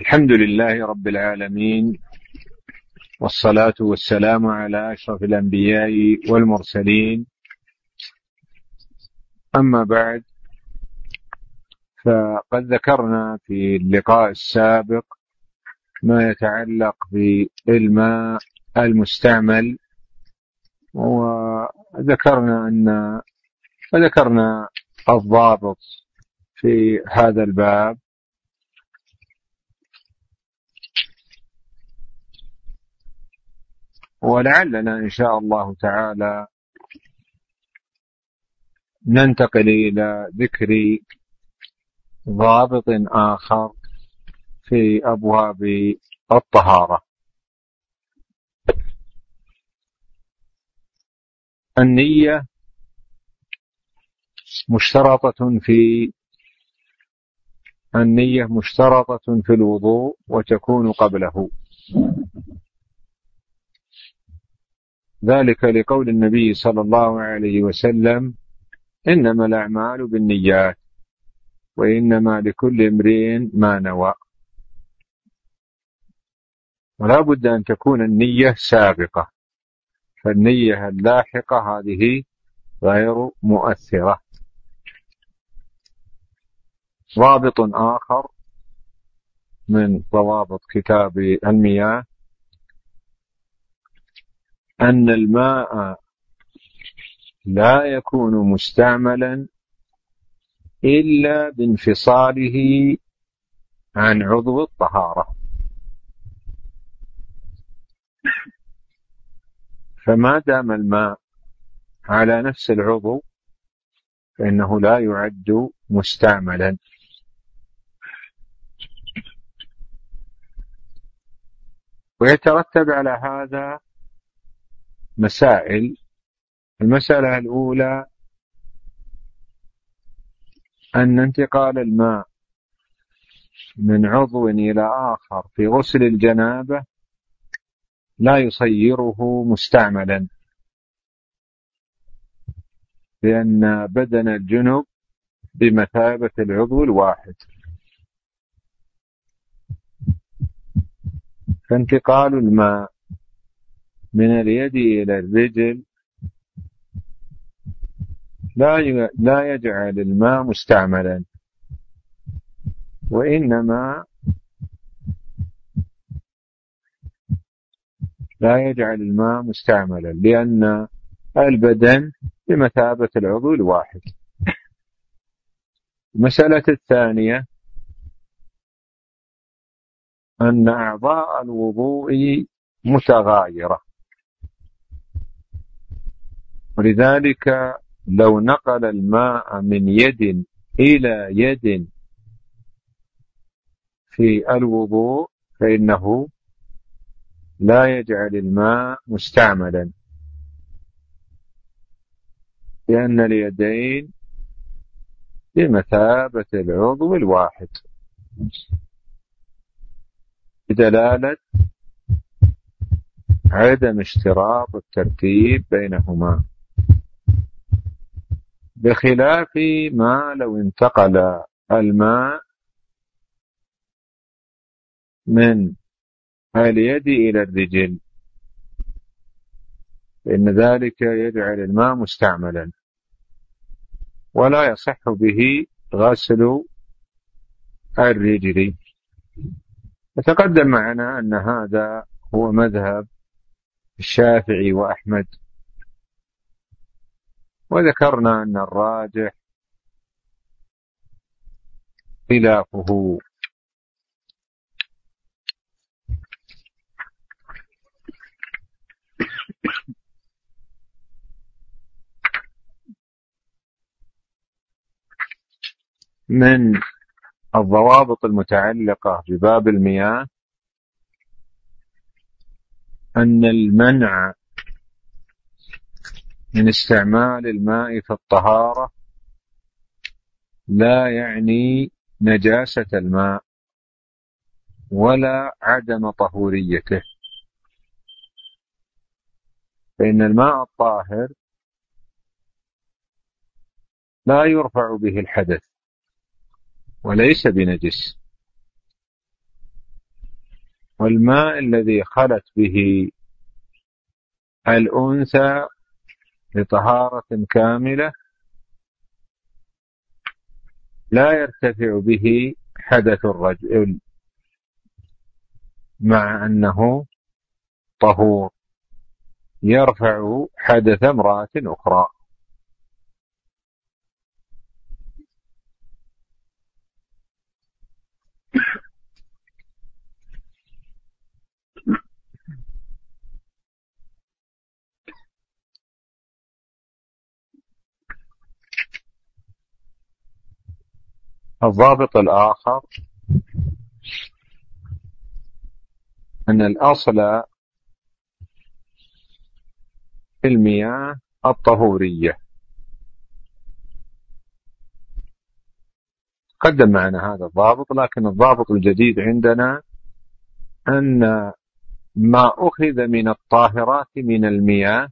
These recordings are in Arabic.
الحمد لله رب العالمين والصلاة والسلام على أشرف الأنبياء والمرسلين. أما بعد فقد ذكرنا في اللقاء السابق ما يتعلق بالماء المستعمل وذكرنا أن وذكرنا الضابط في هذا الباب. ولعلنا إن شاء الله تعالى ننتقل إلى ذكر ضابط آخر في أبواب الطهارة. النية مشترطة في النية مشترطة في الوضوء وتكون قبله. ذلك لقول النبي صلى الله عليه وسلم إنما الأعمال بالنيات وإنما لكل امرئ ما نوى. ولا بد أن تكون النية سابقة. فالنية اللاحقة هذه غير مؤثرة. ضابط آخر من ضوابط كتاب المياه أن الماء لا يكون مستعملا إلا بانفصاله عن عضو الطهارة. فما دام الماء على نفس العضو فإنه لا يعد مستعملا. ويترتب على هذا مسائل. المسألة الأولى أن انتقال الماء من عضو إلى آخر في غسل الجنابة لا يصيره مستعملا لأن بدن الجنب بمثابة العضو الواحد. فانتقال الماء من اليد إلى الرجل. لا لا يجعل الماء مستعملا. وإنما لا يجعل الماء مستعملا لأن البدن بمثابة العضو الواحد. المسألة الثانية أن أعضاء الوضوء متغايرة. ولذلك لو نقل الماء من يد إلى يد في الوضوء فإنه لا يجعل الماء مستعملا. لأن اليدين بمثابة العضو الواحد. بدلالة عدم اشتراط الترتيب بينهما. بخلاف ما لو انتقل الماء من اليد إلى الرجل. فإن ذلك يجعل الماء مستعملا. ولا يصح به غسل الرجل. وتقدم معنا أن هذا هو مذهب الشافعي وأحمد. وذكرنا أن الراجح خلافه. من الضوابط المتعلقة بباب المياه أن المنع من استعمال الماء في الطهارة لا يعني نجاسة الماء ولا عدم طهوريته. فإن الماء الطاهر لا يرفع به الحدث وليس بنجس. والماء الذي خلت به الأنثى لطهارة كاملة لا يرتفع به حدث الرجل مع أنه طهور. يرفع حدث امرأة أخرى. الضابط الآخر أن الأصل في المياه الطهورية. قدم معنا هذا الضابط لكن الضابط الجديد عندنا أن ما أخذ من الطاهرات من المياه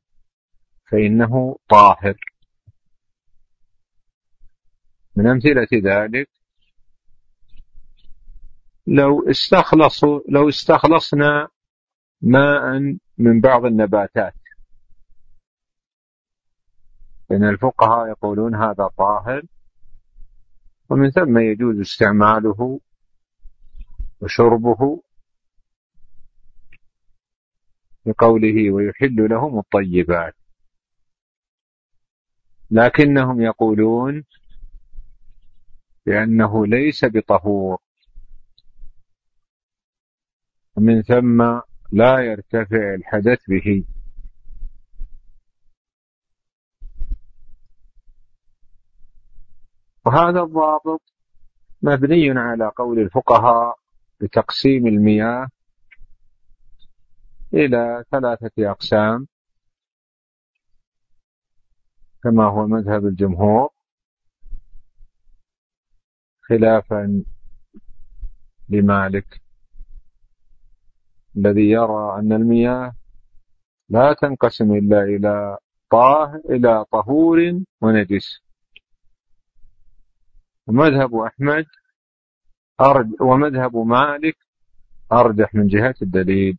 فإنه طاهر. من أمثلة ذلك لو استخلصوا لو استخلصنا ماء من بعض النباتات. فإن الفقهاء يقولون هذا طاهر ومن ثم يجوز استعماله وشربه لقوله ويحل لهم الطيبات. لكنهم يقولون بأنه ليس بطهور. ومن ثم لا يرتفع الحدث به. وهذا الضابط مبني على قول الفقهاء بتقسيم المياه إلى ثلاثة أقسام كما هو مذهب الجمهور خلافا لمالك. الذي يرى أن المياه لا تنقسم إلا إلى طاه إلى طهور ونجس. ومذهب أحمد أرج ومذهب مالك أرجح من جهة الدليل.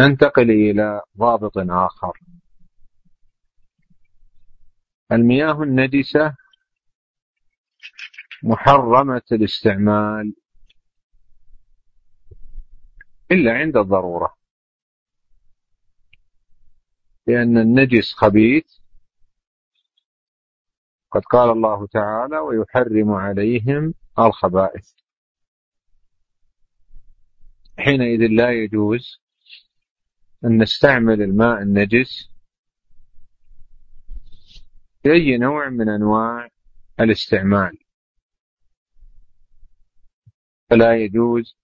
ننتقل إلى ضابط آخر. المياه النجسة محرمة الاستعمال. إلا عند الضرورة. لأن النجس خبيث. قد قال الله تعالى ويحرم عليهم الخبائث. حينئذ لا يجوز أن نستعمل الماء النجس في أي نوع من أنواع الاستعمال. فلا يجوز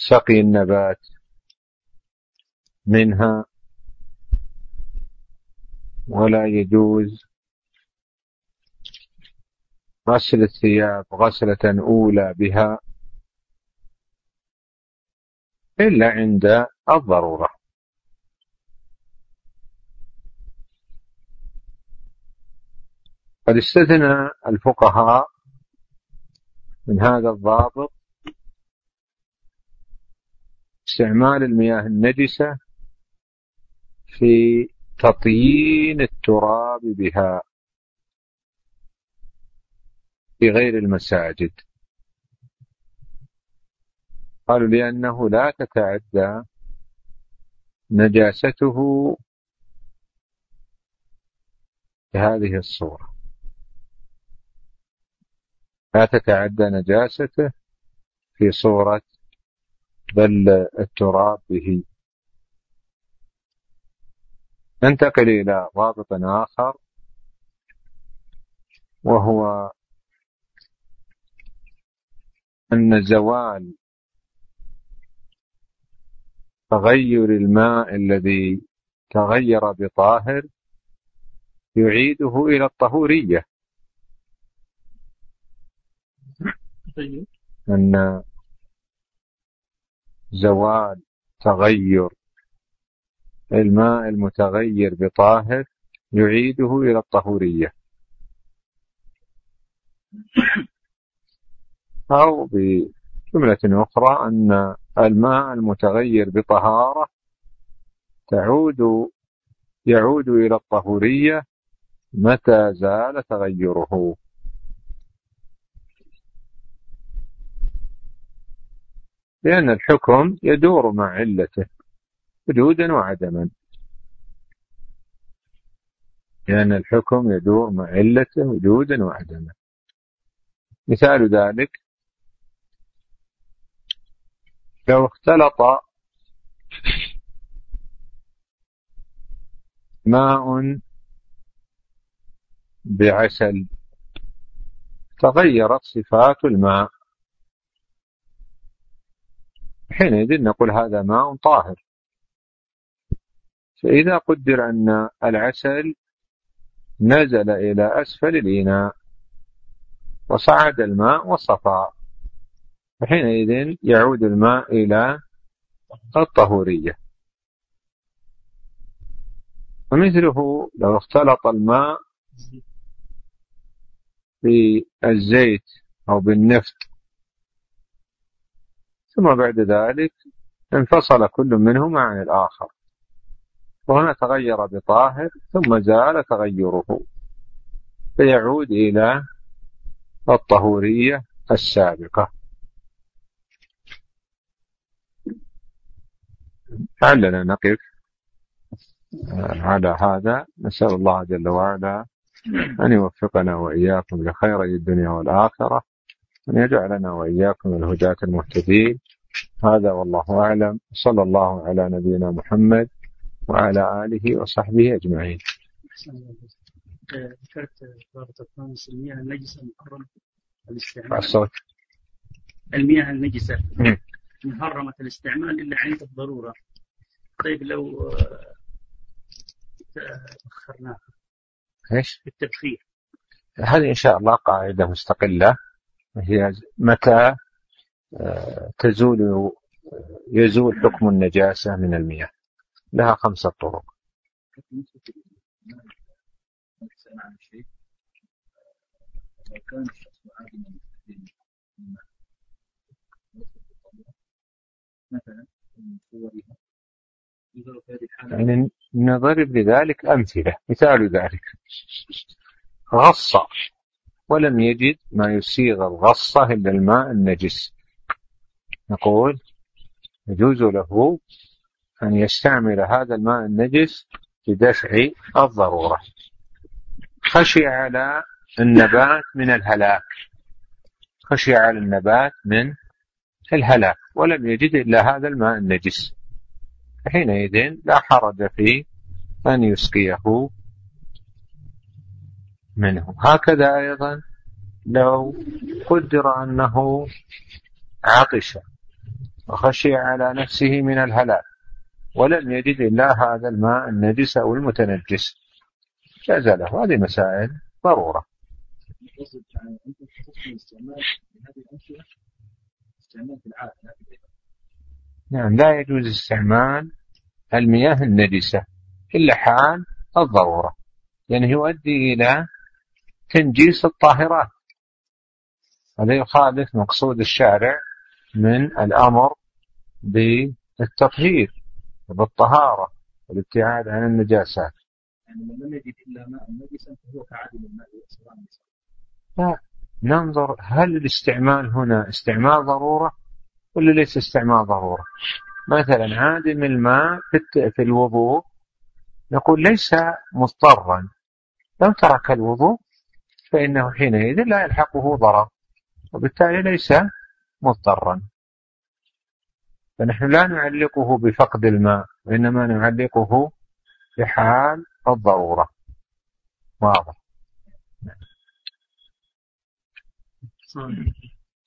سقي النبات منها ولا يجوز غسل الثياب غسلة أولى بها إلا عند الضرورة. قد استثنى الفقهاء من هذا الضابط استعمال المياه النجسة في تطيين التراب بها في غير المساجد. قالوا لأنه لا تتعدى نجاسته بهذه الصورة. لا تتعدى نجاسته في صورة بل التراب به ننتقل إلى ضابط آخر وهو أن زوال تغير الماء الذي تغير بطاهر يعيده إلى الطهورية طيب. أن زوال تغير. الماء المتغير بطاهر يعيده إلى الطهورية. أو بجملة أخرى أن الماء المتغير بطهارة تعود يعود إلى الطهورية متى زال تغيره. لأن الحكم يدور مع علته وجودا وعدما. لأن الحكم يدور مع علته وجودا وعدما. مثال ذلك لو اختلط ماء بعسل تغيرت صفات الماء. حينئذ نقول هذا ماء طاهر. فإذا قدر أن العسل نزل إلى أسفل الإناء وصعد الماء وصفى فحينئذ يعود الماء إلى الطهورية. ومثله لو اختلط الماء بالزيت أو بالنفط ثم بعد ذلك انفصل كل منهما عن الآخر. وهنا تغير بطاهر ثم زال تغيره. فيعود إلى الطهورية السابقة. لعلنا نقف على هذا. نسأل الله جل وعلا أن يوفقنا وإياكم لخير الدنيا والآخرة. أن يجعلنا وإياكم الهداة المهتدين. هذا والله أعلم. صلى الله على نبينا محمد وعلى آله وصحبه أجمعين. ذكرت ضابط الخامس المياه النجسة. محرمة الاستعمال المياه النجسة محرمة الاستعمال إلا عند الضرورة. طيب لو أخرناها إيش؟ التبخير. هذه إن شاء الله قاعدة مستقلة. هي متى؟ تزول يزول حكم النجاسة من المياه. لها خمسة طرق. يعني نضرب لذلك أمثلة. مثال ذلك. غص ولم يجد ما يسيغ الغصة إلا الماء النجس. نقول يجوز له أن يستعمل هذا الماء النجس لدفع الضرورة. خشي على النبات من الهلاك. خشي على النبات من الهلاك. ولم يجد إلا هذا الماء النجس. حينئذ لا حرج في أن يسقيه منه. هكذا أيضا لو قدر أنه عطش وخشي على نفسه من الهلاك ولم يجد إلا هذا الماء النجس أو المتنجس جاز له. هذه مسائل ضرورة. نعم لا يجوز استعمال المياه النجسة إلا حال الضرورة لأنه يعني يؤدي إلى تنجيس الطاهرات. هذا يخالف مقصود الشارع من الأمر بالتطهير وبالطهارة والابتعاد عن النجاسات يعني لم يجد إلا ماء نجسا فهو كعادل الماء لا ننظر هل الاستعمال هنا استعمال ضرورة ولا ليس استعمال ضرورة. مثلا عادم الماء في الوضوء نقول ليس مضطرا. لو ترك الوضوء فإنه حينئذ لا يلحقه ضرر وبالتالي ليس مضطرا. فنحن لا نعلقه بفقد الماء وإنما نعلقه بحال الضرورة. واضح.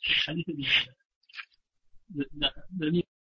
حديث